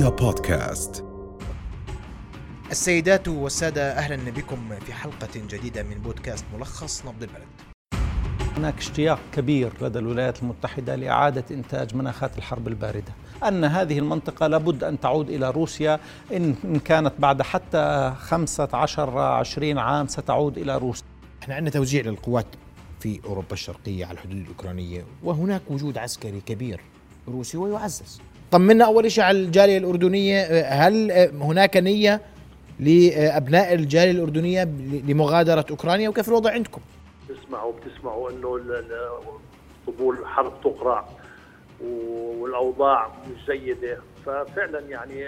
رؤيا بودكاست. السيدات والسادة أهلا بكم في حلقة جديدة من بودكاست ملخص نبض البلد. هناك اشتياق كبير لدى الولايات المتحدة لإعادة إنتاج مناخات الحرب الباردة. أن هذه المنطقة لابد أن تعود إلى روسيا إن كانت بعد حتى 15 20 عام ستعود إلى روسيا. إحنا عندنا توزيع للقوات في أوروبا الشرقية على الحدود الأوكرانية وهناك وجود عسكري كبير روسي ويعزز. طمنا أول شيء على الجالية الأردنية هل هناك نية لأبناء الجالية الأردنية لمغادرة أوكرانيا وكيف الوضع عندكم؟ تسمعوا بتسمعوا إنه طبول الحرب تقرع والأوضاع مش جيدة ففعلا يعني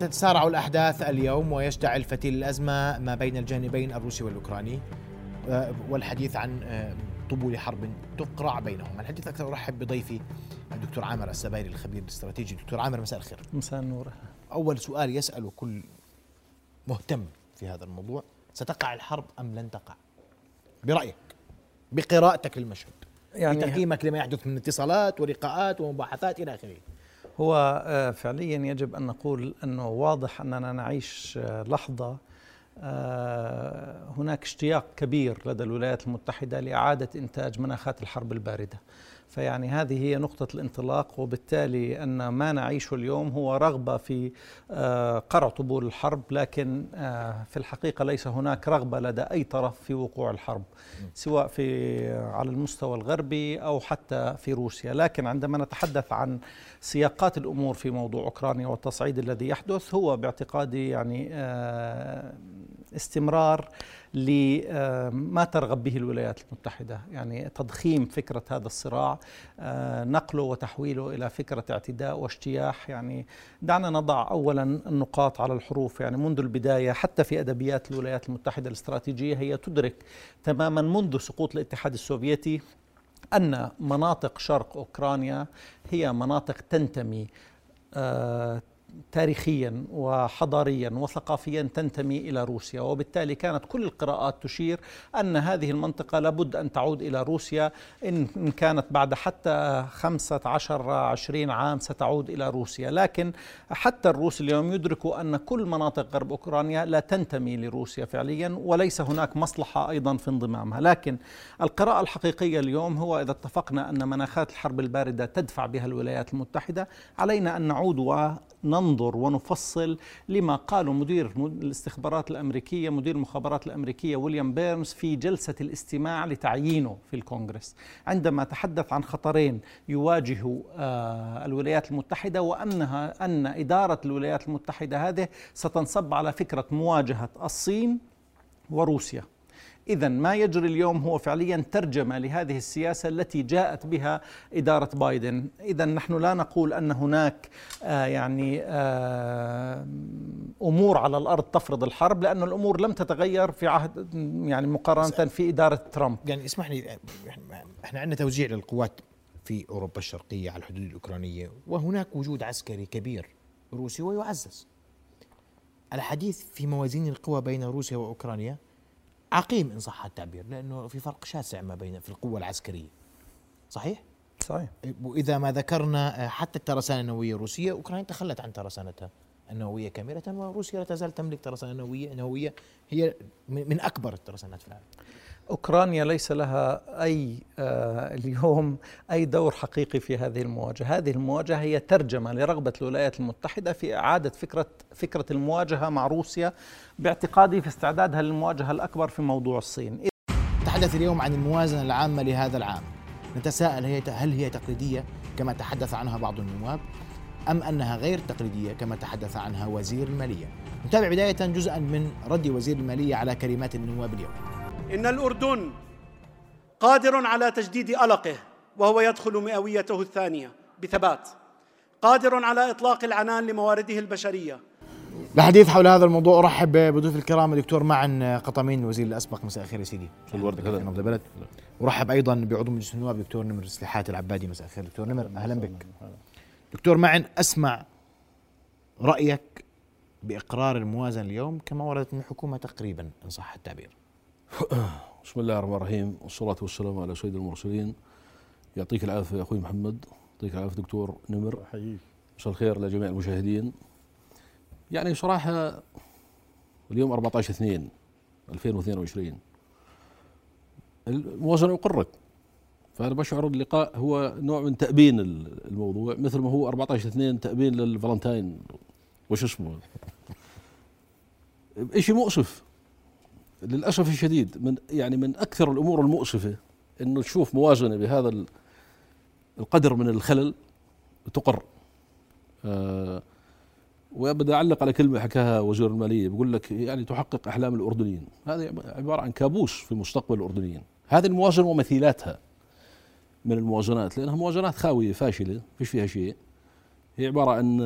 تتسارع الأحداث اليوم ويشتعل فتيل الأزمة ما بين الجانبين الروسي والأوكراني والحديث عن طبول حرب تقرع بينهما الحديث أكثر أرحب بضيفي الدكتور عامر السبايري الخبير الاستراتيجي. دكتور عامر مساء الخير. مساء النور. أول سؤال يساله كل مهتم في هذا الموضوع ستقع الحرب أم لن تقع؟ برأيك بقراءتك للمشهد يعني بتقييمك لما يحدث من اتصالات ولقاءات ومباحثات إلى آخره. هو فعليا يجب أن نقول أنه واضح أننا نعيش لحظة هناك اشتياق كبير لدى الولايات المتحدة لإعادة إنتاج مناخات الحرب الباردة. فيعني هذه هي نقطة الانطلاق وبالتالي أن ما نعيشه اليوم هو رغبة في قرع طبول الحرب لكن في الحقيقة ليس هناك رغبة لدى أي طرف في وقوع الحرب سواء في على المستوى الغربي أو حتى في روسيا. لكن عندما نتحدث عن سياقات الأمور في موضوع أوكرانيا والتصعيد الذي يحدث هو باعتقادي يعني استمرار لما ترغب به الولايات المتحدة. يعني تضخيم فكرة هذا الصراع نقله وتحويله إلى فكرة اعتداء واجتياح. يعني دعنا نضع أولا النقاط على الحروف. يعني منذ البداية حتى في أدبيات الولايات المتحدة الاستراتيجية هي تدرك تماما منذ سقوط الاتحاد السوفيتي أن مناطق شرق أوكرانيا هي مناطق تنتمي تاريخيا وحضاريا وثقافيا تنتمي إلى روسيا وبالتالي كانت كل القراءات تشير أن هذه المنطقة لابد أن تعود إلى روسيا. إن كانت بعد حتى 15 20 عام ستعود إلى روسيا. لكن حتى الروس اليوم يدركوا أن كل مناطق غرب أوكرانيا لا تنتمي لروسيا فعليا وليس هناك مصلحة أيضا في انضمامها. لكن القراءة الحقيقية اليوم هو إذا اتفقنا أن مناخات الحرب الباردة تدفع بها الولايات المتحدة علينا أن نعود ننظر ونفصل لما قاله مدير الاستخبارات الأمريكية مدير المخابرات الأمريكية ويليام بيرنز في جلسة الاستماع لتعيينه في الكونغرس. عندما تحدث عن خطرين يواجه الولايات المتحدة وانها أن إدارة الولايات المتحدة هذه ستنصب على فكرة مواجهة الصين وروسيا. إذا ما يجري اليوم هو فعليا ترجمة لهذه السياسة التي جاءت بها إدارة بايدن. إذا نحن لا نقول أن هناك آه يعني آه أمور على الأرض تفرض الحرب لأن الأمور لم تتغير في عهد يعني مقارنة في إدارة ترامب. يعني اسمح لي إحنا عندنا توزيع للقوات في أوروبا الشرقية على الحدود الأوكرانية وهناك وجود عسكري كبير روسي ويعزز. الحديث في موازين القوى بين روسيا وأوكرانيا عقيم إن صح التعبير لأنه في فرق شاسع ما بين في القوة العسكرية. صحيح؟ صحيح. وإذا ما ذكرنا حتى الترسانة النووية الروسية أوكرانيا تخلت عن ترسانتها النووية كاملة وروسيا لا تزال تملك ترسانة نووية نووية هي من أكبر الترسانات في العالم. أوكرانيا ليس لها أي آه اليوم أي دور حقيقي في هذه المواجهة، هذه المواجهة هي ترجمة لرغبة الولايات المتحدة في إعادة فكرة فكرة المواجهة مع روسيا باعتقادي في استعدادها للمواجهة الأكبر في موضوع الصين. نتحدث اليوم عن الموازنة العامة لهذا العام. نتساءل هي هل هي تقليدية كما تحدث عنها بعض النواب أم أنها غير تقليدية كما تحدث عنها وزير المالية. نتابع بداية جزءا من رد وزير المالية على كلمات النواب اليوم. إن الأردن قادر على تجديد ألقه وهو يدخل مئويته الثانية بثبات. قادر على إطلاق العنان لموارده البشرية. لحديث حول هذا الموضوع أرحب بضيوف الكرام. الدكتور معن قطمين الوزير الأسبق. مساء الخير يا سيدي. الورد؟ في نبض البلد؟ أرحب أيضا بعضو مجلس النواب دكتور نمر السلاحات العبادي. مساء الخير دكتور نمر. أهلا بك. دكتور معن أسمع رأيك بإقرار الموازنه اليوم كما وردت من الحكومة تقريبا إن صح التعبير. بسم الله الرحمن الرحيم والصلاة والسلام على سيد المرسلين. يعطيك العافية يا أخوي محمد. يعطيك العافية دكتور نمر. حقيقي مساء الخير لجميع المشاهدين. يعني صراحة اليوم 14 2 2022 الموازنة يقرك. فأنا بشعر اللقاء هو نوع من تأبين الموضوع مثل ما هو 14 2 تأبين للفالنتاين. وش اسمه؟ شيء مؤسف؟ للأسف الشديد من يعني من أكثر الأمور المؤسفة أنه تشوف موازنة بهذا القدر من الخلل تقر. آه وبدي أعلق على كلمة حكاها وزير المالية بيقول لك يعني تحقق أحلام الأردنيين. هذه عبارة عن كابوس في مستقبل الأردنيين. هذه الموازنة ومثيلاتها من الموازنات لأنها موازنات خاوية فاشلة فيش فيها شيء. هي عبارة عن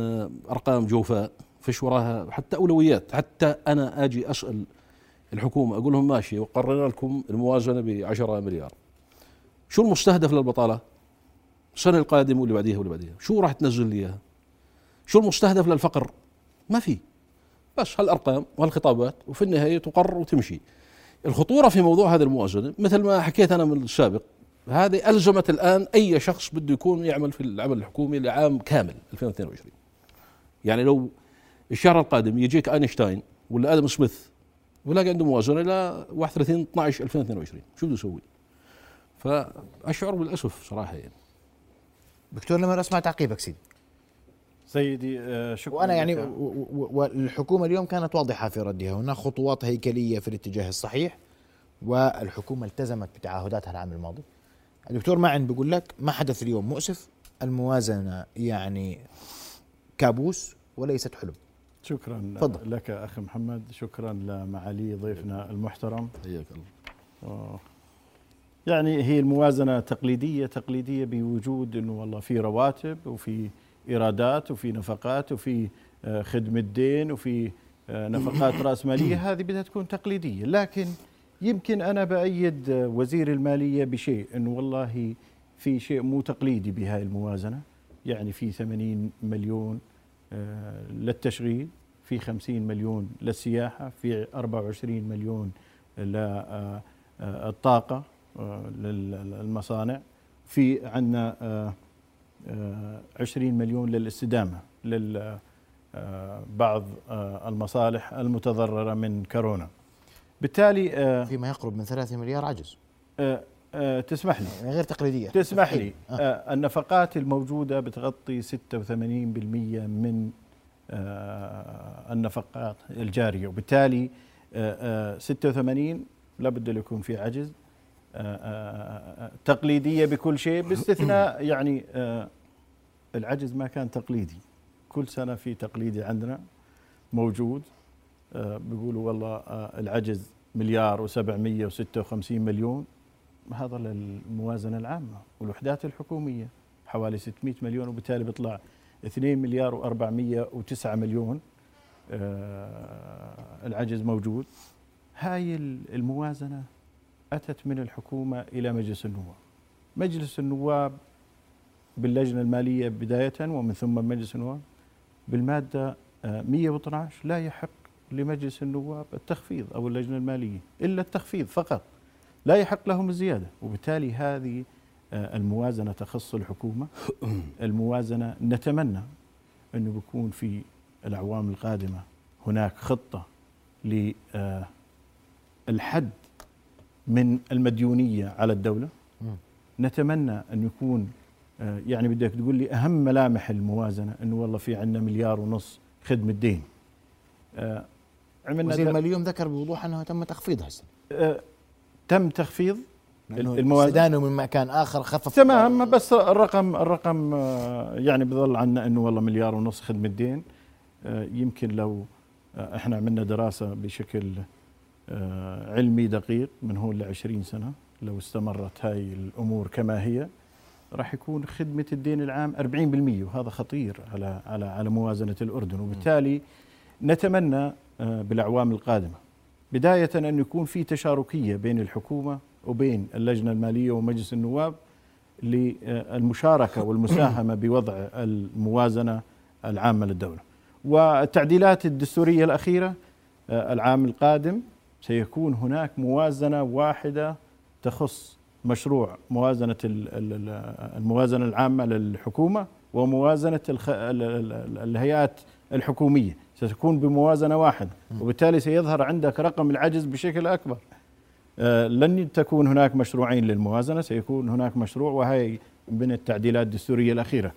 أرقام جوفاء فيش وراها حتى أولويات. حتى أنا آجي أسأل الحكومة أقول لهم ماشي وقررنا لكم الموازنة ب 10 مليار. شو المستهدف للبطالة؟ السنة القادمة واللي بعديها واللي بعديها. شو راح تنزل لي إياها؟ شو المستهدف للفقر؟ ما في. بس هالأرقام وهالخطابات وفي النهاية تقر وتمشي. الخطورة في موضوع هذه الموازنة مثل ما حكيت أنا من السابق هذه ألزمت الآن أي شخص بده يكون يعمل في العمل الحكومي لعام كامل 2022 يعني لو الشهر القادم يجيك أينشتاين ولا آدم سميث ولاقي عنده موازنه ل 31 12 2022 شو بده يسوي؟ فأشعر بالأسف صراحة يعني. دكتور لما أسمع تعقيبك سيدي. سيدي آه، شكرا وأنا يعني والحكومة اليوم كانت واضحة في ردها. هناك خطوات هيكلية في الاتجاه الصحيح والحكومة التزمت بتعهداتها العام الماضي. الدكتور معن بيقول لك ما حدث اليوم مؤسف الموازنة يعني كابوس وليست حلم. شكرا فضل. لك أخي محمد شكرا لمعالي ضيفنا المحترم. حياك الله. يعني هي الموازنة تقليدية تقليدية بوجود إنه والله في رواتب وفي إيرادات وفي نفقات وفي آه، خدمه دين وفي آه، نفقات رأس مالية هذه بدها تكون تقليدية. لكن يمكن أنا بأيد وزير المالية بشيء إنه والله في شيء مو تقليدي بهاي الموازنة. يعني في 80 مليون آه، للتشغيل. في 50 مليون للسياحة في 24 مليون للطاقه للمصانع في عندنا 20 مليون للاستدامة لبعض آه، آه، المصالح المتضررة من كورونا. بالتالي آه، فيما يقرب من 3 مليار عجز. تسمح لي. غير تقليدية. تسمح لي. آه. النفقات الموجودة بتغطي 86% من النفقات الجارية. وبالتالي 86 لابد يكون في عجز تقليدية بكل شيء باستثناء يعني آه، العجز ما كان تقليدي. كل سنة في تقليدي عندنا موجود. آه، بيقولوا والله آه، العجز مليار و756 مليون. هذا للموازنة العامة والوحدات الحكومية حوالي 600 مليون. وبالتالي بيطلع 2 مليار و409 مليون العجز موجود. هاي الموازنة أتت من الحكومة إلى مجلس النواب. مجلس النواب باللجنة المالية بداية ومن ثم مجلس النواب بالمادة 112 آه، لا يحق لمجلس النواب التخفيض أو اللجنة المالية إلا التخفيض فقط لا يحق لهم الزيادة. وبالتالي هذه آه، الموازنة تخص الحكومة الموازنة نتمنى أنه بيكون في الأعوام القادمة هناك خطة للحد من المديونية على الدولة. نتمنى أن يكون آه، يعني بدك تقول لي أهم ملامح الموازنة أنه والله في عندنا مليار ونص خدمة دين. آه، عملنا وزير الماليه ذكر بوضوح أنه تم تخفيض هسه آه، تم تخفيض الموازنة. من مكان آخر خفف تمام بس الرقم الرقم يعني بظل عنا إنه والله مليار ونص خدمه دين يمكن لو إحنا عملنا دراسة بشكل آه، علمي دقيق من هون ل 20 سنة لو استمرت هاي الأمور كما هي راح يكون خدمة الدين العام 40% وهذا خطير على على على موازنة الأردن. وبالتالي نتمنى آه، بالأعوام القادمة بداية أن يكون في تشاركية بين الحكومة وبين اللجنة المالية ومجلس النواب للمشاركة والمساهمة بوضع الموازنة العامة للدولة. والتعديلات الدستورية الأخيرة آه، العام القادم سيكون هناك موازنة واحدة تخص مشروع موازنة ال- ال- ال- الموازنة العامة للحكومة وموازنة الهيئات الحكومية. ستكون بموازنة واحدة وبالتالي سيظهر عندك رقم العجز بشكل أكبر. لن تكون هناك مشروعين للموازنة سيكون هناك مشروع وهي من التعديلات الدستورية الأخيرة.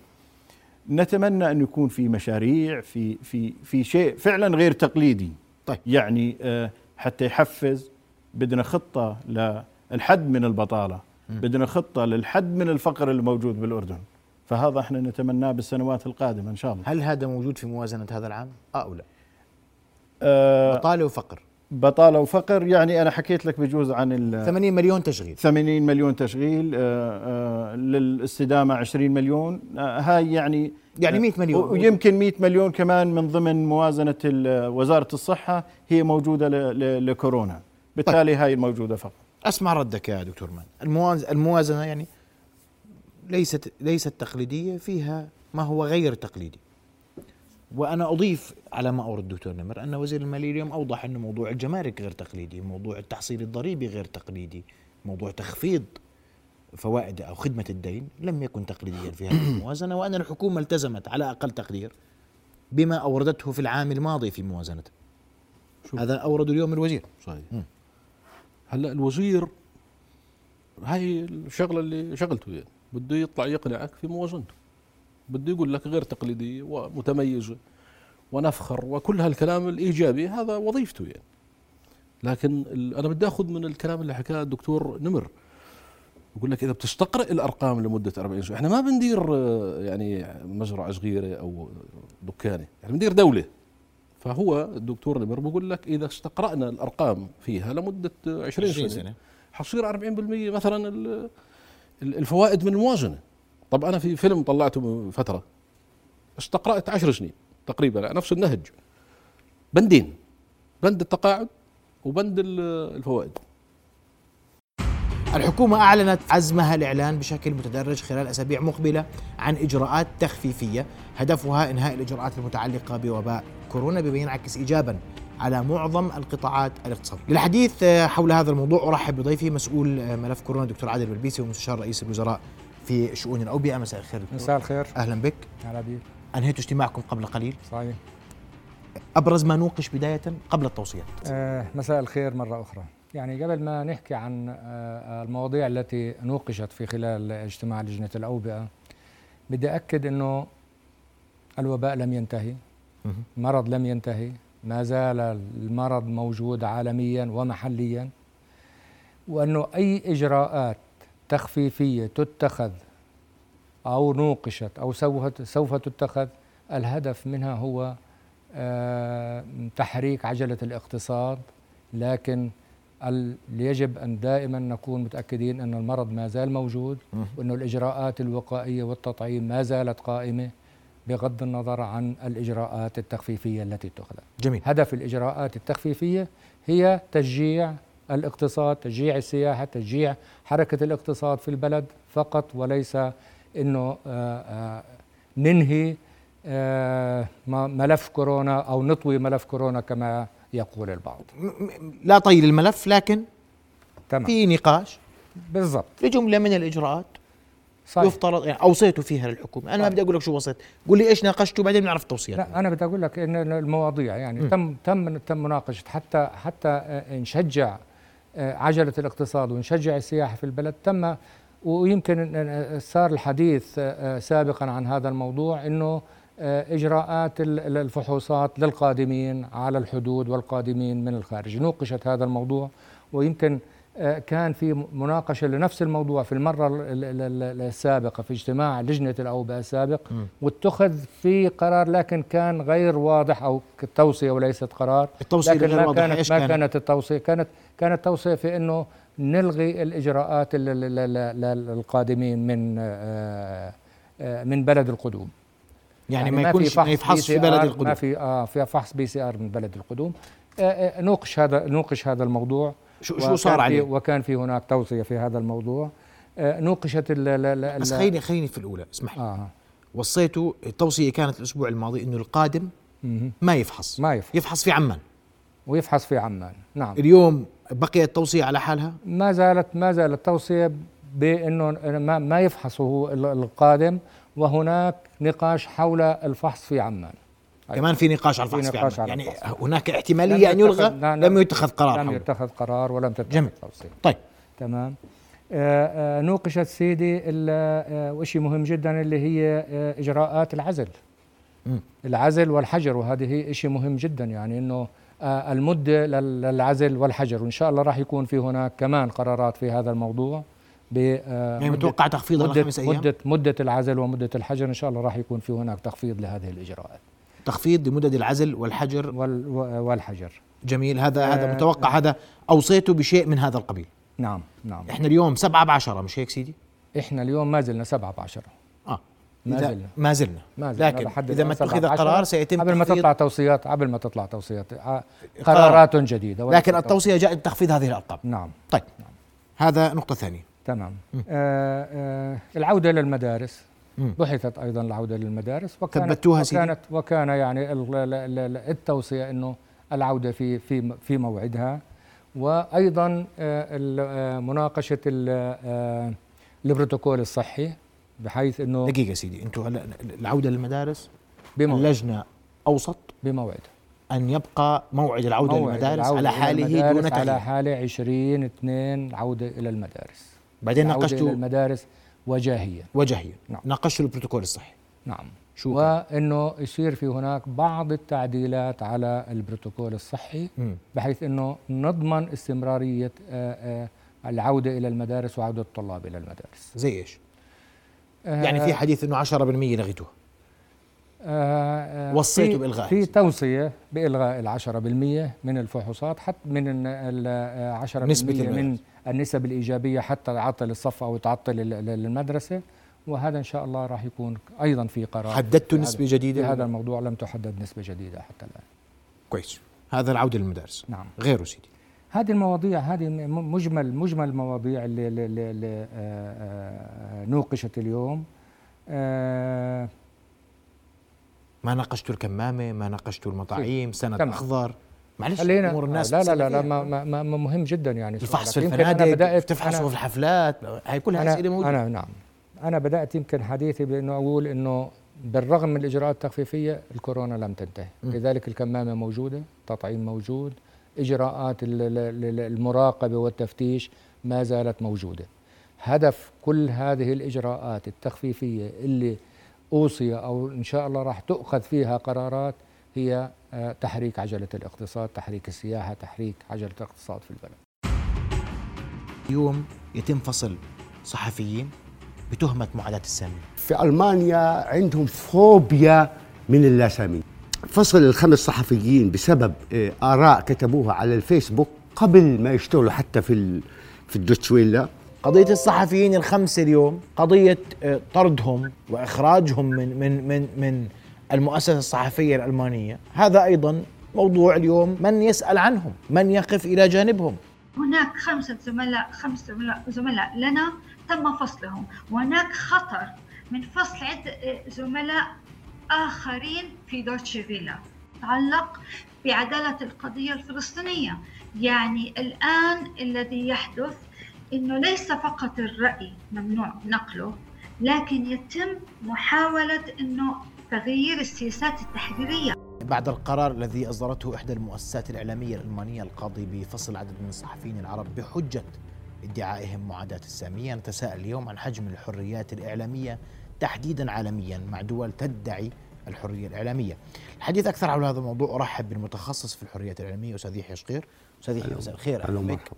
نتمنى أن يكون في مشاريع في في في شيء فعلا غير تقليدي. طيب. يعني آه، حتى يحفز بدنا خطة للحد من البطالة. بدنا خطة للحد من الفقر الموجود بالأردن. فهذا إحنا نتمناه بالسنوات القادمة إن شاء الله. هل هذا موجود في موازنة هذا العام؟ آه أو لا؟ آه، بطاله وفقر. بطالة وفقر يعني أنا حكيت لك بجوز عن ال 80 مليون تشغيل. 80 مليون تشغيل آه، آه، للاستدامة 20 مليون آه، هاي يعني يعني 100 مليون. ويمكن 100 مليون كمان من ضمن موازنة ال- وزارة الصحة هي ل- لكورونا. بالتالي هاي موجودة فقط. أسمع ردك يا دكتور مان المواز- الموازنة يعني ليست ليست تقليدية فيها ما هو غير تقليدي. وأنا أضيف على ما أورد الدكتور نمر أن وزير المالية اليوم أوضح انه موضوع الجمارك غير تقليدي موضوع التحصيل الضريبي غير تقليدي موضوع تخفيض فوائد أو خدمة الدين لم يكن تقليديا في هذه الموازنة وأن الحكومة التزمت على أقل تقدير بما أوردته في العام الماضي في موازنته شوف. هذا اورده اليوم الوزير صحيح. هلا الوزير هاي الشغلة اللي شغلته يعني بده يطلع يقنعك في موازنته بده يقول لك غير تقليديه ومتميزه ونفخر وكل هالكلام الإيجابي هذا وظيفته يعني. لكن أنا بدي آخذ من الكلام اللي حكاه الدكتور نمر. بقول لك إذا بتستقرئ الأرقام لمدة 40 سنه إحنا ما بندير آه، يعني مزرعة صغيرة أو دكانة إحنا بندير دولة. فهو الدكتور نمر بقول لك إذا استقرأنا الأرقام فيها لمدة 20 20 سنة, سنة. حصير 40% مثلا ال- ال- الفوائد من الموازنة. طب أنا في فيلم طلعته من فترة استقرأت عشر سنين تقريبا على نفس النهج. بندين بند التقاعد وبند ال- الفوائد. الحكومة أعلنت عزمها الإعلان بشكل متدرج خلال أسابيع مقبلة عن إجراءات تخفيفية هدفها إنهاء الإجراءات المتعلقة بوباء كورونا بما ينعكس إيجابا على معظم القطاعات الاقتصادية. للحديث حول هذا الموضوع أرحب بضيفي مسؤول ملف كورونا دكتور عادل بلبيسي ومستشار رئيس الوزراء في شؤون الأوبئة. مساء الخير. مساء الخير. أهلا بك. هلا بيك. أنهيتوا اجتماعكم قبل قليل. صحيح. أبرز ما نوقش بداية قبل التوصيات. آه مساء الخير مرة أخرى. يعني قبل ما نحكي عن آه المواضيع التي نوقشت في خلال اجتماع لجنة الأوبئة بدي أكد أنه الوباء لم ينتهي. المرض لم ينتهي. ما زال المرض موجود عالميا ومحليا. وأنه أي إجراءات تخفيفية تتخذ أو نوقشت أو سوف تتخذ الهدف منها هو آه، تحريك عجلة الاقتصاد. لكن يجب أن دائما نكون متأكدين أن المرض ما زال موجود وأن الإجراءات الوقائية والتطعيم ما زالت قائمة بغض النظر عن الإجراءات التخفيفية التي اتخذت جميل. هدف الإجراءات التخفيفية هي تشجيع الاقتصاد تشجيع السياحة تشجيع حركة الاقتصاد في البلد فقط وليس أنه آه، آه، ننهي آه، ملف كورونا أو نطوي ملف كورونا كما يقول البعض. لا طي الملف لكن تمام. في نقاش. بالضبط. لجملة من الإجراءات صحيح. يفترض يعني اوصيتوا فيها للحكومة. أنا ما بدي أقول لك شو وصيت. قول لي إيش ناقشتوا بعدين بنعرف التوصيات لا أنا بدي أقول لك ان المواضيع يعني م. تم تم تم مناقشة. حتى حتى نشجع عجلة الاقتصاد ونشجع السياحة في البلد. تم ويمكن صار الحديث آه، آه، سابقا عن هذا الموضوع إنه آه، إجراءات ال- ال- الفحوصات للقادمين على الحدود والقادمين من الخارج. نوقشت هذا الموضوع ويمكن آه، كان في مناقشة لنفس الموضوع في المرة ال- ال- ال- السابقة في اجتماع لجنة الأوبئة السابق. واتخذ في قرار لكن كان غير واضح أو توصيه وليست قرار. التوصية لكن غير ما واضحة كانت ما كانت؟ كانت التوصية؟ كانت كانت توصيه في إنه نلغي الإجراءات ال- ال- ال- ال- القادمين من آه، آه، من بلد القدوم. يعني, ما في يكونش ما فحص يفحص في بلد ما القدوم. في آه في فحص PCR من بلد القدوم. آه، آه، نوقش هذا نوقش هذا الموضوع. شو شو صار عليه؟ وكان في هناك توصية في هذا الموضوع. آه، نوقشت ال ال- بس خليني خليني في الأولى اسمح لي. آه. وصيتوا التوصية كانت الأسبوع الماضي إنه القادم. ما يفحص. ما يفحص. يفحص في عمان. ويفحص في عمان. نعم. اليوم بقيت التوصية على حالها؟ ما زالت ما زالت توصية بإنه ما ما يفحصه القادم. وهناك نقاش حول الفحص في عمان. كمان في نقاش على الفحص في نقاش. على يعني الفحص. هناك احتمالية أن يلغى لم يتخذ قرار لم. يتخذ قرار ولم تتخذ جميل. توصية طيب تمام آه، آه، نوقشت سيدي آه، وشيء مهم جدا اللي هي إجراءات العزل مم. العزل والحجر وهذه هي شيء مهم جدا يعني إنه المده لل- للعزل والحجر وإن شاء الله راح يكون في هناك كمان قرارات في هذا الموضوع ب يعني متوقع تخفيضها مدة مدة مدة العزل ومدة الحجر إن شاء الله راح يكون في هناك تخفيض لهذه الإجراءات تخفيض لمدد العزل والحجر. وال والحجر. جميل. هذا هذا آه، متوقع هذا أوصيته بشيء من هذا القبيل. نعم نعم. إحنا اليوم سبعة بعشرة مش هيك سيدي؟ إحنا اليوم ما زلنا سبعة بعشرة. آه. ما زلنا. ما زلنا. ما زلنا. لكن إذا ما اتخذ 17 قرار سيتم قبل ما تطلع توصيات قبل ما تطلع توصيات. ع- قرارات جديدة. وليس لكن. التوصية جاءت بتخفيض هذه الأرقام. نعم. طيب. هذا نقطة ثانية. تمام. آه آه العودة للمدارس. بحثت أيضا العودة للمدارس وكانت ثبتوها؟ وكانت وكان يعني ال- ال- ال- التوصية أنه العودة في في في موعدها. وأيضا آه، آه، مناقشة ال- آه، البروتوكول الصحي بحيث أنه دقيقة سيدي أنتم هلا العودة للمدارس بموعد. اللجنة أوسط؟ بموعد. أن يبقى موعد العودة موعد للمدارس العودة على حاله المدارس دون على تغيير حالة 20 2 العودة إلى المدارس. بعدين ناقشتوا المدارس وجاهيا وجهيا نعم. ناقشتوا البروتوكول الصحي نعم شو؟ وانه يصير في هناك بعض التعديلات على البروتوكول الصحي مم. بحيث إنه نضمن استمرارية آه، آه، العودة إلى المدارس وعودة الطلاب إلى المدارس. زي إيش؟ آه، يعني في حديث إنه 10% لغيتوها آه، آه، وصيتوا في- بإلغائها. في توصية بإلغاء العشرة بالمية من الفحوصات حتى من ال- ال- آه، 10% نسبة من البيانات. النسب الإيجابية حتى تعطل الصف أو تعطل ال- ال- المدرسة وهذا إن شاء الله راح يكون أيضا في قرار. هذا- نسبة جديدة؟ هذا الموضوع لم تحدد نسبة جديدة حتى الآن. كويس. هذا العودة للمدارس. نعم. غيره سيدي. هذه المواضيع هذه مجمل مجمل المواضيع اللي, اللي, اللي, اللي آه، آه، نوقشت اليوم. آه، ما ناقشتوا الكمامة ما ناقشتوا المطاعيم سند تمام. معلش خلينا أمور الناس لا لا لا, لا فيها. ما, ما, ما مهم جدا يعني الفحص في الفنادق بدأت تفحصوا في الحفلات هاي كلها اسئله موجودة. أنا نعم. أنا بدأت يمكن حديثي بأنه أقول أنه بالرغم من الإجراءات التخفيفية الكورونا لم تنتهي. م. لذلك الكمامة موجودة تطعيم موجود إجراءات ال- ال- ال- المراقبة والتفتيش ما زالت موجودة. هدف كل هذه الإجراءات التخفيفية اللي أوصي أو إن شاء الله راح تؤخذ فيها قرارات هي آه، تحريك عجلة الاقتصاد تحريك السياحة تحريك عجلة الاقتصاد في البلد. اليوم يتم فصل صحفيين بتهمة معاداة الساميه في ألمانيا عندهم فوبيا من اللاسامين فصل الخمس صحفيين بسبب آه، آراء كتبوها على الفيسبوك قبل ما يشتغلوا حتى في ال- في الدوتشويلا قضية الصحفيين الخمسة اليوم قضية آه، طردهم وإخراجهم من من من من المؤسسة الصحفية الألمانية. هذا أيضا موضوع اليوم من يسأل عنهم من يقف إلى جانبهم. هناك خمسة زملاء خمس زملاء, لنا تم فصلهم. وهناك خطر من فصل عدة زملاء آخرين في دوتشي فيلا. يتعلق بعدالة القضية الفلسطينية. يعني الآن الذي يحدث أنه ليس فقط الرأي ممنوع نقله لكن يتم محاولة أنه تغيير السياسات التحريرية. بعد القرار الذي أصدرته إحدى المؤسسات الإعلامية الألمانية القاضي بفصل عدد من الصحفيين العرب بحجة ادعائهم معاداة السامية نتساءل اليوم عن حجم الحريات الإعلامية تحديدا عالميا مع دول تدعي الحرية الإعلامية. الحديث أكثر حول هذا الموضوع. أرحب بالمتخصص في الحريات الإعلامية أستاذ يحيى شقير. أستاذ يحيى مساء الخير. أهلا بك. ومرحبا.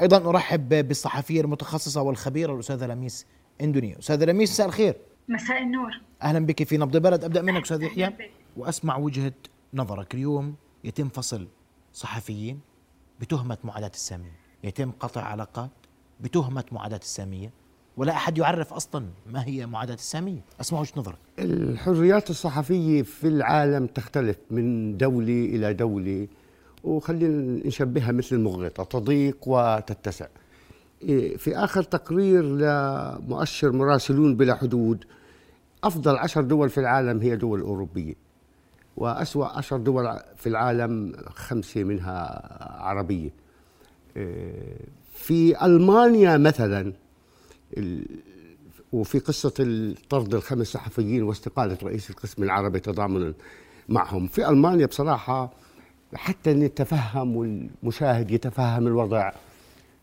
أيضا أرحب بالصحفية المتخصصة والخبيرة الأستاذة لميس إندونية أستاذة لميس مساء الخير. مساء النور. أهلا بك في نبض بلد. أبدأ منك أستاذ يحيى. وأسمع وجهة نظرك. اليوم يتم فصل صحفيين بتهمة معاداة السامية. يتم قطع علاقات بتهمة معاداة السامية. ولا أحد يعرف أصلا ما هي معاداة السامية. أسمع وجهة نظرك. الحريات الصحفية في العالم تختلف من دولة إلى دولة. وخلينا نشبهها مثل المغرطة تضيق وتتسع. إيه، في آخر تقرير لمؤشر مراسلون بلا حدود أفضل عشر دول في العالم هي دول أوروبية وأسوأ عشر دول في العالم خمسة منها عربية. إيه، في ألمانيا مثلا وفي قصة طرد الخمس صحفيين واستقالة رئيس القسم العربي تضامنا معهم. في ألمانيا بصراحة حتى نتفهم والمشاهد يتفهم الوضع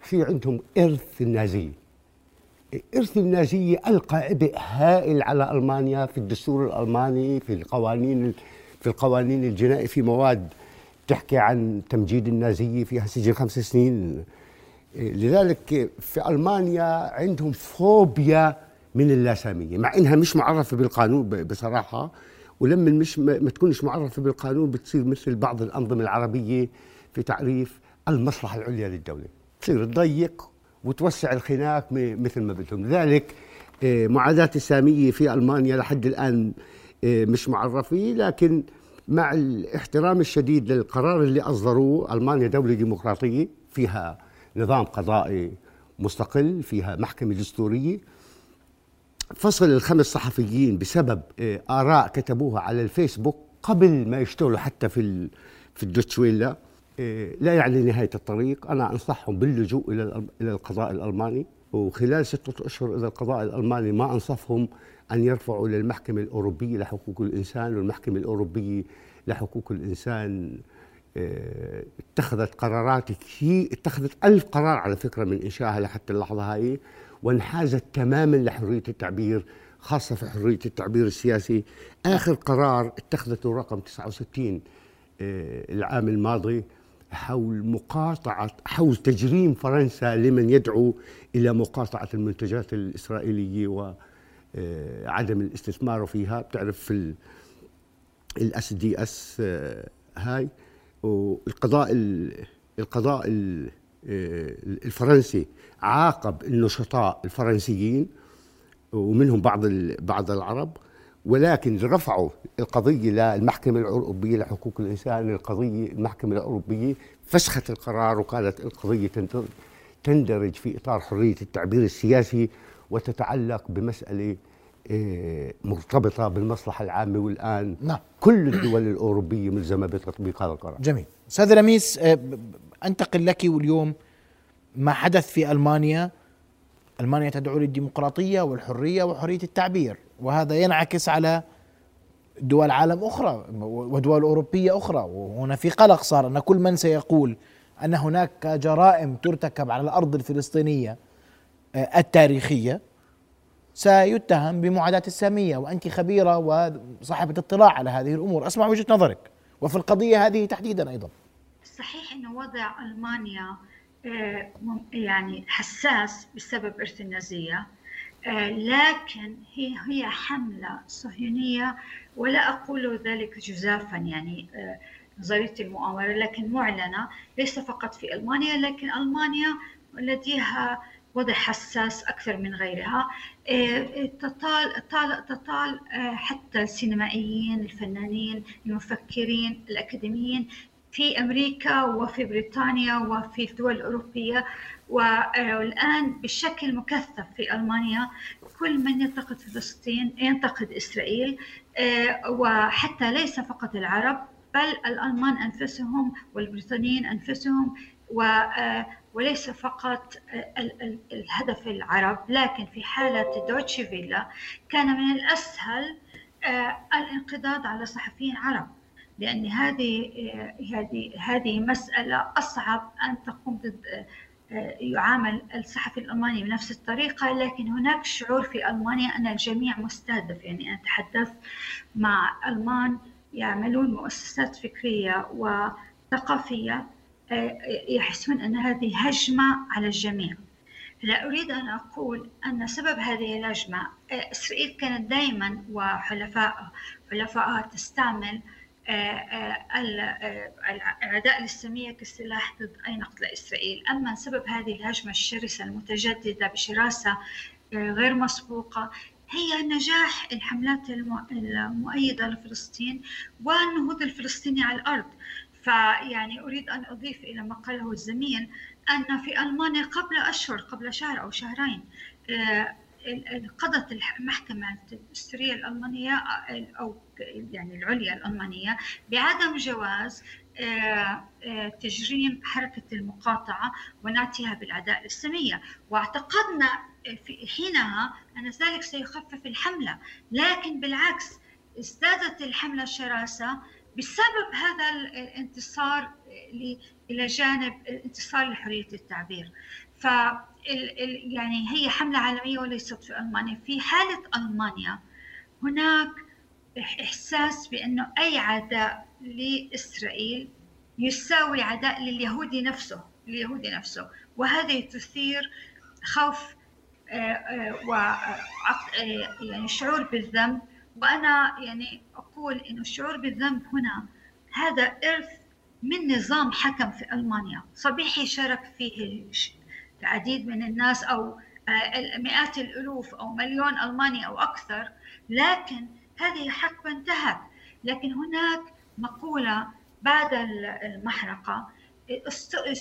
في عندهم إرث النازية إرث النازية ألقى عبء هائل على ألمانيا في الدستور الألماني في القوانين في القوانين الجنائية في مواد تحكي عن تمجيد النازية فيها سجن خمس سنين. لذلك في ألمانيا عندهم فوبيا من اللاسامية مع إنها مش معرفة بالقانون بصراحة ولما مش ما تكونش معرفة بالقانون بتصير مثل بعض الأنظمة العربية في تعريف المصلحة العليا للدولة. تصير تضيق وتوسع الخناق مثل ما بدهم. لذلك آه، معاداة السامية في ألمانيا لحد الآن آه، مش معرفة. لكن مع الاحترام الشديد للقرار اللي أصدروه ألمانيا دولة ديمقراطية فيها نظام قضائي مستقل فيها محكمة دستورية. فصل الخمس صحفيين بسبب آه، آراء كتبوها على الفيسبوك قبل ما يشتغلوا حتى في في الدوتشويلا لا يعني نهاية الطريق. أنا أنصحهم باللجوء إلى الأل- إلى القضاء الألماني. وخلال ستة أشهر إذا القضاء الألماني ما أنصفهم أن يرفعوا للمحكمة الأوروبية لحقوق الإنسان. والمحكمة الأوروبية لحقوق الإنسان آه، اتخذت قرارات كثير اتخذت ألف قرار على فكرة من إنشائها لحتى اللحظة هاي وانحازت تماما لحرية التعبير خاصة في حرية التعبير السياسي. آخر قرار اتخذته رقم 69 آه، العام الماضي. حول مقاطعة حول تجريم فرنسا لمن يدعو إلى مقاطعة المنتجات الإسرائيلية وعدم الاستثمار فيها. بتعرف في ال- الأس دي إس هاي والقضاء ال- القضاء ال- آه، الفرنسي عاقب النشطاء الفرنسيين ومنهم بعض بعض العرب. ولكن رفعوا القضية للمحكمة الأوروبية لحقوق الإنسان القضية المحكمة الأوروبية فسخت القرار وكانت القضية تندر- تندرج في إطار حرية التعبير السياسي وتتعلق بمسألة آه، مرتبطة بالمصلحة العامة والآن نعم. كل الدول الأوروبية ملزمة بتطبيق هذا القرار. جميل. أستاذ لميس آه، أنتقل لك واليوم ما حدث في ألمانيا. ألمانيا تدعو للديمقراطية والحرية وحرية التعبير. وهذا ينعكس على دول عالم أخرى ودول أوروبية أخرى. وهنا في قلق صار أن كل من سيقول أن هناك جرائم ترتكب على الأرض الفلسطينية آه، التاريخية سيتهم بمعاداة السامية وأنت خبيرة وصاحبة اطلاع على هذه الأمور. أسمع وجهة نظرك. وفي القضية هذه تحديدا أيضا. صحيح إنه وضع ألمانيا آه، يعني حساس بسبب إرث النازية. آه، لكن هي هي حملة صهيونية ولا أقول ذلك جزافا يعني آه، نظريه المؤامرة لكن معلنة ليس فقط في ألمانيا لكن ألمانيا لديها وضع حساس أكثر من غيرها. آه، تطال تطال تطال آه، حتى السينمائيين الفنانين المفكرين الأكاديميين في أمريكا وفي بريطانيا وفي الدول الأوروبية والآن بشكل مكثف في ألمانيا كل من ينتقد فلسطين ينتقد إسرائيل آه، وحتى ليس فقط العرب بل الألمان أنفسهم والبريطانيين أنفسهم و آه، وليس فقط ال- ال- الهدف العرب لكن في حالة دوتشي فيلا كان من الأسهل آه، الانقضاض على صحفيين عرب. لأن هذه هذه هذه مسألة أصعب أن تقوم ضد يعامل الصحفي الألماني بنفس الطريقة لكن هناك شعور في ألمانيا أن الجميع مستهدف. يعني أنا تحدثت مع ألمان يعملون مؤسسات فكرية وثقافية يحسون أن هذه هجمة على الجميع. لا أريد أن أقول أن سبب هذه الهجمة إسرائيل كانت دائما وحلفاء حلفائها تستعمل الأعداء الإسلامية كسلاح ضد أي نقد لإسرائيل. أما سبب هذه الهجمة الشرسة المتجددة بشراسة غير مسبوقة هي نجاح الحملات المؤيدة لفلسطين والنهوض الفلسطيني على الأرض. فيعني أريد أن أضيف إلى ما قاله الزميل أن في ألمانيا قبل أشهر قبل شهر أو شهرين قضت المحكمة الدستورية الألمانية أو يعني العليا الألمانية بعدم جواز آه، آه، تجريم حركة المقاطعة ونعتها بالعداء الإسلامية واعتقدنا في حينها أن ذلك سيخفف الحملة لكن بالعكس ازدادت الحملة شراسة بسبب هذا الانتصار إلى جانب انتصار لحرية التعبير. ف يعني هي حملة عالمية وليست في ألمانيا. في حالة ألمانيا هناك إحساس بأنه أي عداء لإسرائيل يساوي عداء لليهودي نفسه اليهودي نفسه. وهذه تثير خوف آه، آه، و آه، يعني شعور بالذنب. وأنا يعني أقول إنه الشعور بالذنب هنا هذا إرث من نظام حكم في ألمانيا. صبيحي شارك فيه العديد من الناس أو مئات الألوف أو مليون ألماني أو أكثر. لكن هذه حقبه انتهت. لكن هناك مقولة بعد المحرقة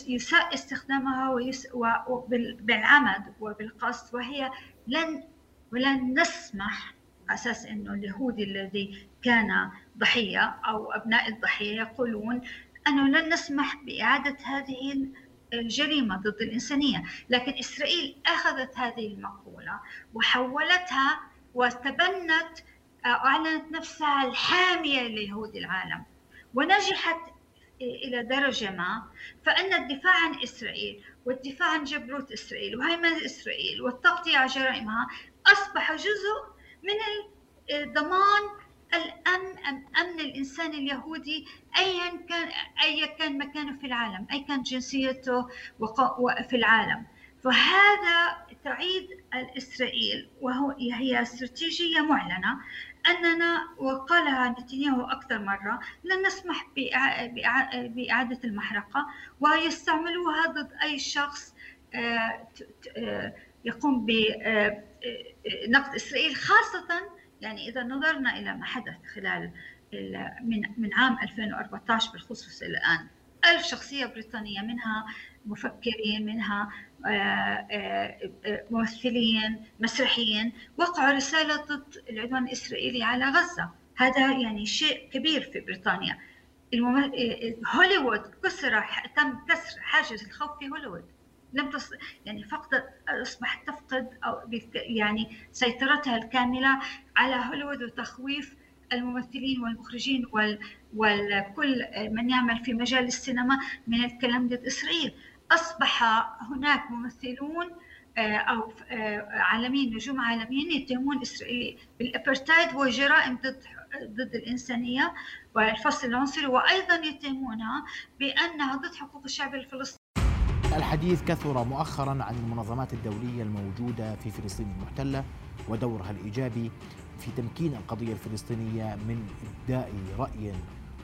يساء استخدامها بالعمد وبالقصد وهي لن ولن نسمح أساس أنه اليهودي الذي كان ضحية أو أبناء الضحية يقولون أنه لن نسمح بإعادة هذه الجريمة ضد الإنسانية. لكن إسرائيل أخذت هذه المقولة وحولتها وتبنت أعلنت نفسها الحامية ليهود العالم. ونجحت إلى درجة ما فإن الدفاع عن إسرائيل والدفاع عن جبروت إسرائيل وهيمنة إسرائيل والتغطية على جرائمها أصبح جزء من ضمان الأمن أمن الإنسان اليهودي أيا كان أيا كان مكانه في العالم أي كان جنسيته في العالم. فهذا تعيد الإسرائيل وهو هي استراتيجية معلنة. أننا وقالها نتنياهو أكثر مرة لن نسمح بإعادة المحرقة ويستعملوها ضد أي شخص آه، آه، يقوم بنقد آه، إسرائيل خاصة يعني إذا نظرنا إلى ما حدث خلال من من عام 2014 بالخصوص إلى الآن. ألف شخصية بريطانية منها مفكرين منها آه، آه، آه، ممثلين مسرحيين وقعوا رسالة ضد العدوان الإسرائيلي على غزة. هذا يعني شيء كبير في بريطانيا. هوليوود كسر تم كسر حاجز الخوف في هوليوود. لم تص... يعني فقدت أصبحت تفقد أو يعني سيطرتها الكاملة على هوليوود وتخويف الممثلين والمخرجين وال... وكل من يعمل في مجال السينما من الكلام ضد إسرائيل. أصبح هناك ممثلون آه، أو آه، عالميين نجوم عالميين يتهمون إسرائيل بالأبرتايد وجرائم ضد ضد الإنسانية والفصل العنصري وأيضا يتهمونها بأنها ضد حقوق الشعب الفلسطيني. الحديث كثر مؤخرا عن المنظمات الدولية الموجودة في فلسطين المحتلة ودورها الإيجابي في تمكين القضية الفلسطينية من إبداء رأي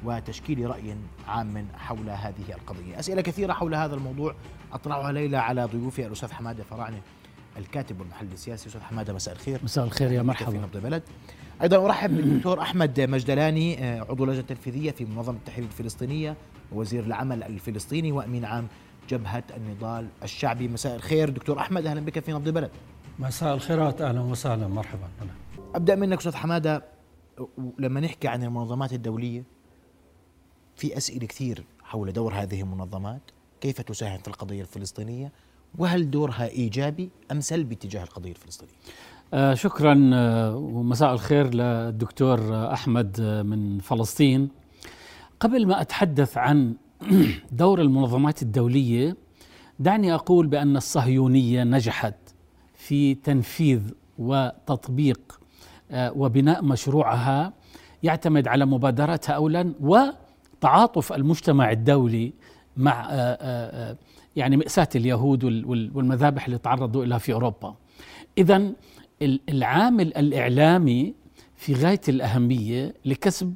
وتشكيل رأي عام حول هذه القضية. أسئلة كثيرة حول هذا الموضوع أطرحها ليلى على ضيوفي الأستاذ حمادة فراعنة الكاتب والمحلل السياسي. أستاذ حمادة مساء الخير. مساء الخير يا مرحبا. في نبض البلد؟ أيضا أرحب بالدكتور أحمد مجدلاني آه، عضو اللجنة التنفيذية في منظمة التحرير الفلسطينية ووزير العمل الفلسطيني وأمين عام جبهة النضال الشعبي. مساء الخير. دكتور أحمد أهلا بك في نبض البلد مساء الخيرات أهلا وسهلا. مرحبا. أبدأ منك أستاذ حمادة. لما نحكي عن المنظمات الدولية في أسئلة كثير حول دور هذه المنظمات. كيف تساهم في القضية الفلسطينية؟ وهل دورها إيجابي أم سلبي تجاه القضية الفلسطينية؟ آه شكرا آه ومساء الخير للدكتور آه أحمد آه من فلسطين. قبل ما أتحدث عن دور المنظمات الدولية دعني أقول بأن الصهيونية نجحت في تنفيذ وتطبيق آه، وبناء مشروعها يعتمد على مبادراتها أولا و تعاطف المجتمع الدولي مع آه، آه، يعني مأساة اليهود والمذابح اللي تعرضوا لها في أوروبا. إذا العامل الإعلامي في غاية الأهمية لكسب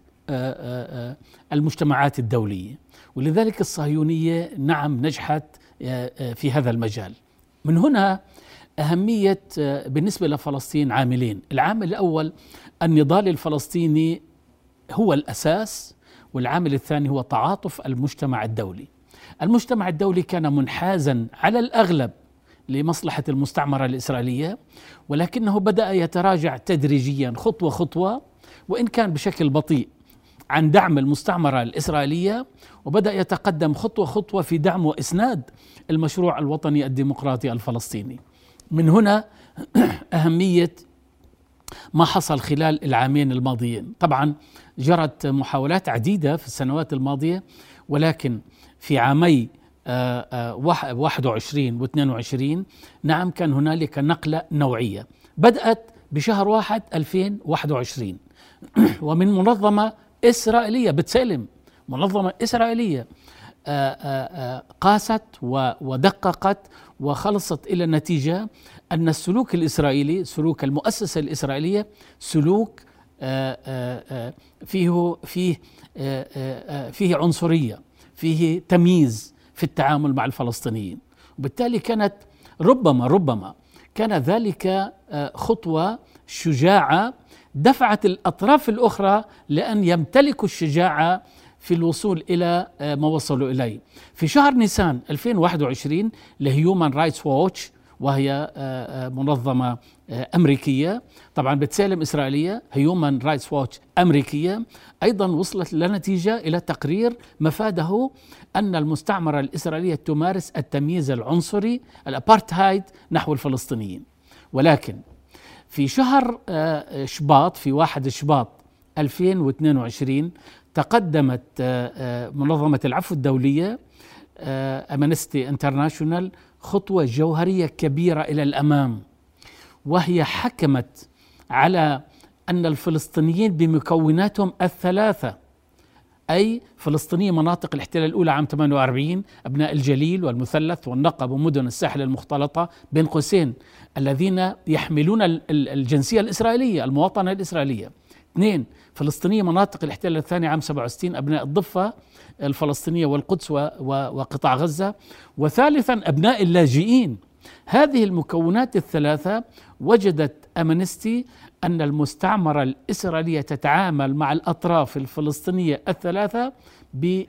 المجتمعات الدولية. ولذلك الصهيونية نعم نجحت في هذا المجال. من هنا أهمية بالنسبة لفلسطين عاملين. العامل الأول النضال الفلسطيني هو الأساس والعامل الثاني هو تعاطف المجتمع الدولي. المجتمع الدولي كان منحازا على الأغلب لمصلحة المستعمرة الإسرائيلية ولكنه بدأ يتراجع تدريجيا خطوة خطوة وإن كان بشكل بطيء. عن دعم المستعمرة الإسرائيلية وبدأ يتقدم خطوة خطوة في دعم وإسناد المشروع الوطني الديمقراطي الفلسطيني. من هنا أهمية ما حصل خلال العامين الماضيين. طبعا جرت محاولات عديدة في السنوات الماضية ولكن في عامي 21 و 22 نعم كان هنالك نقلة نوعية. بدأت بشهر واحد 2021 ومن منظمة إسرائيلية بتسلم. منظمة إسرائيلية آه، آه، آه، قاست ودققت وخلصت إلى النتيجة أن السلوك الإسرائيلي سلوك المؤسسة الإسرائيلية سلوك فيه فيه فيه عنصرية فيه تمييز في التعامل مع الفلسطينيين. وبالتالي كانت ربما ربما كان ذلك خطوة شجاعة دفعت الأطراف الأخرى لأن يمتلكوا الشجاعة في الوصول إلى ما وصلوا إليه. في شهر نيسان 2021 ل Human Rights Watch وهي آه، آه، منظمة آه، أمريكية طبعا بتسيلم إسرائيلية Human Rights Watch أمريكية. أيضا وصلت لنتيجة إلى تقرير مفاده أن المستعمرة الإسرائيلية تمارس التمييز العنصري الأبارتهايد نحو الفلسطينيين. ولكن في شهر شباط في واحد شباط 2022 تقدمت منظمة العفو الدولية امنستي انترناشونال خطوة جوهرية كبيرة إلى الأمام وهي حكمت على أن الفلسطينيين بمكوناتهم الثلاثة أي فلسطيني مناطق الاحتلال الأولى عام 48 أبناء الجليل والمثلث والنقب ومدن الساحل المختلطة بين قوسين الذين يحملون الجنسية الإسرائيلية المواطنة الإسرائيلية. اثنين فلسطينية مناطق الاحتلال الثاني عام 67 أبناء الضفة الفلسطينية والقدس وقطاع غزة. وثالثا أبناء اللاجئين. هذه المكونات الثلاثة وجدت أمنستي أن المستعمرة الإسرائيلية تتعامل مع الأطراف الفلسطينية الثلاثة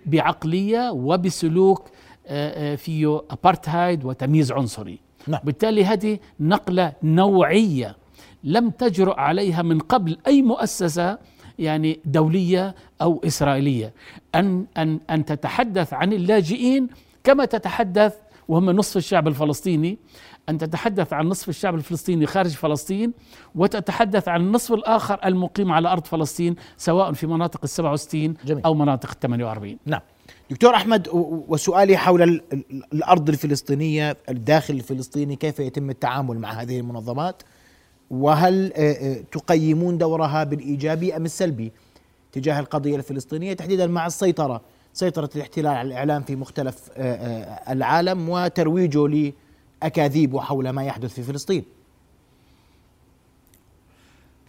بعقلية وبسلوك آه، آه، فيه أبارتهايد وتمييز عنصري. نعم. بالتالي هذه نقلة نوعية لم تجرؤ عليها من قبل أي مؤسسة يعني دولية أو إسرائيلية. ان ان أن تتحدث عن اللاجئين كما تتحدث وهم نصف الشعب الفلسطيني. أن تتحدث عن نصف الشعب الفلسطيني خارج فلسطين وتتحدث عن النصف الآخر المقيم على أرض فلسطين سواء في مناطق السبعة وستين أو مناطق الثمانية وأربعين. نعم. دكتور أحمد وسؤالي حول الأرض الفلسطينية الداخل الفلسطيني كيف يتم التعامل مع هذه المنظمات؟ وهل آه، آه، تقيمون دورها بالإيجابي أم السلبي تجاه القضية الفلسطينية؟ تحديدا مع السيطرة سيطرة الاحتلال على الإعلام في مختلف آه، العالم وترويجه لاكاذيب حول ما يحدث في فلسطين.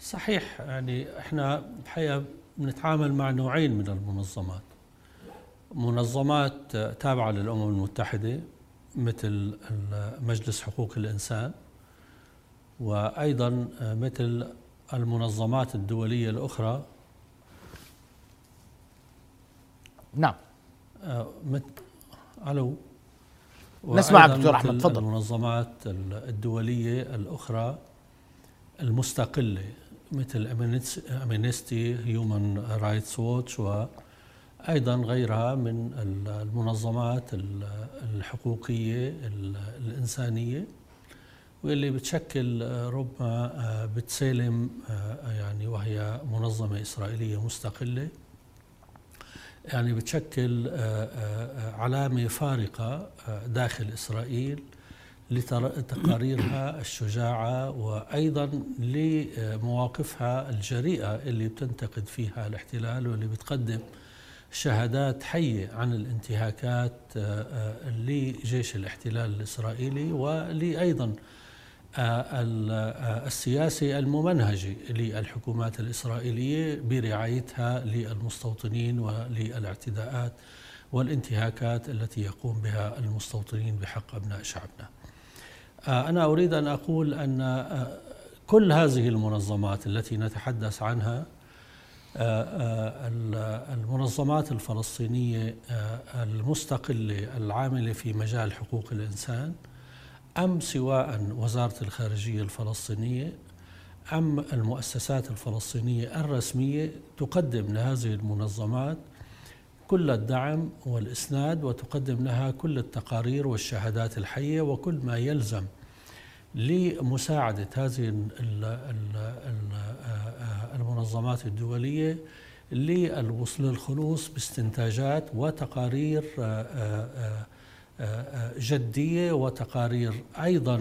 صحيح يعني إحنا الحقيقة بنتعامل مع نوعين من المنظمات. منظمات تابعة للأمم المتحدة مثل مجلس حقوق الإنسان وأيضا آه، مثل المنظمات الدولية الأخرى. نعم. آه، مثل ألو؟ نسمعك دكتور أحمد تفضل. المنظمات الدولية الأخرى المستقلة مثل Amnesty Human Rights Watch وأيضا غيرها من المنظمات الحقوقية الإنسانية. واللي بتشكل آه، ربما آه، بتسيلم آه، يعني وهي منظمة إسرائيلية مستقلة. يعني بتشكل علامة فارقة داخل إسرائيل لتقاريرها الشجاعة وأيضا لمواقفها الجريئة اللي بتنتقد فيها الاحتلال واللي بتقدم شهادات حية عن الانتهاكات لجيش الاحتلال الإسرائيلي ولأيضا السياسي الممنهج للحكومات الإسرائيلية برعايتها للمستوطنين وللاعتداءات والانتهاكات التي يقوم بها المستوطنين بحق أبناء شعبنا. أنا أريد أن أقول أن كل هذه المنظمات التي نتحدث عنها المنظمات الفلسطينية المستقلة العاملة في مجال حقوق الإنسان أم سواء وزارة الخارجية الفلسطينية أم المؤسسات الفلسطينية الرسمية تقدم لهذه المنظمات كل الدعم والإسناد وتقدم لها كل التقارير والشهادات الحية وكل ما يلزم لمساعدة هذه المنظمات الدولية للخلوص باستنتاجات وتقارير جدية وتقارير أيضا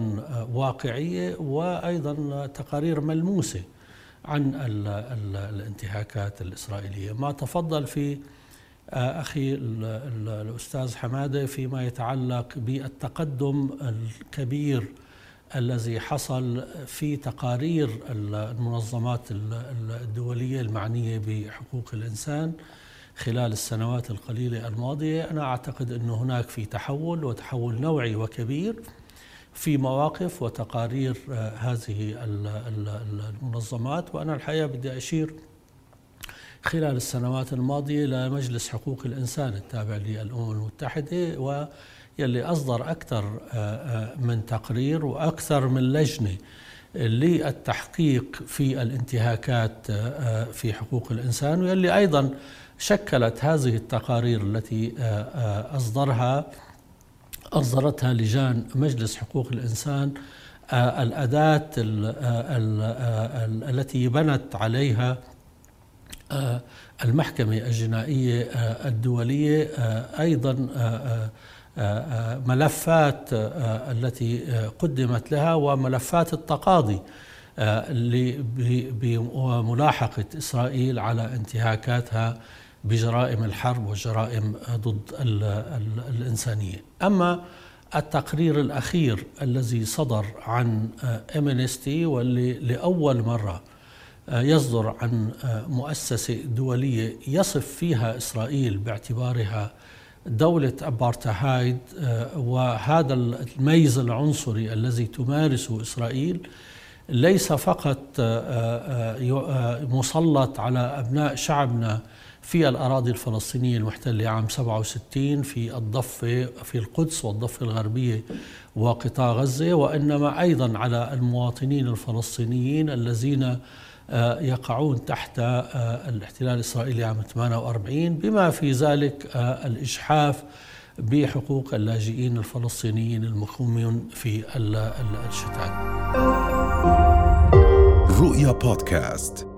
واقعية وأيضا تقارير ملموسة عن الانتهاكات الإسرائيلية. ما تفضل في أخي الأستاذ حمادة فيما يتعلق بالتقدم الكبير الذي حصل في تقارير المنظمات الدولية المعنية بحقوق الإنسان. خلال السنوات القليلة الماضية أنا أعتقد ان هناك في تحول وتحول نوعي وكبير في مواقف وتقارير آه، هذه المنظمات. وأنا الحقيقة بدي أشير خلال السنوات الماضية لمجلس حقوق الإنسان التابع للأمم المتحدة ويلي أصدر أكثر آه، آه، من تقرير وأكثر من لجنة للتحقيق في الانتهاكات في حقوق الإنسان. واللي أيضا شكلت هذه التقارير التي آه، آه، أصدرها أصدرتها لجان مجلس حقوق الإنسان آه، الأداة التي بنت عليها المحكمة الجنائية الدولية أيضا ملفات التي قدمت لها وملفات التقاضي بملاحقة إسرائيل على انتهاكاتها بجرائم الحرب وجرائم ضد الإنسانية. أما التقرير الأخير الذي صدر عن امنستي واللي لأول مرة يصدر عن مؤسسة دولية يصف فيها إسرائيل باعتبارها دولة أبارتهايد وهذا الميز العنصري الذي تمارسه إسرائيل ليس فقط مسلط على أبناء شعبنا في الأراضي الفلسطينية المحتلة عام 67 في الضفة في القدس والضفة الغربية وقطاع غزة وإنما أيضا على المواطنين الفلسطينيين الذين آه، يقعون تحت آه، الاحتلال الإسرائيلي عام 48 بما في ذلك آه، الإجحاف بحقوق اللاجئين الفلسطينيين المقيمين في الشتات رؤيا بودكاست.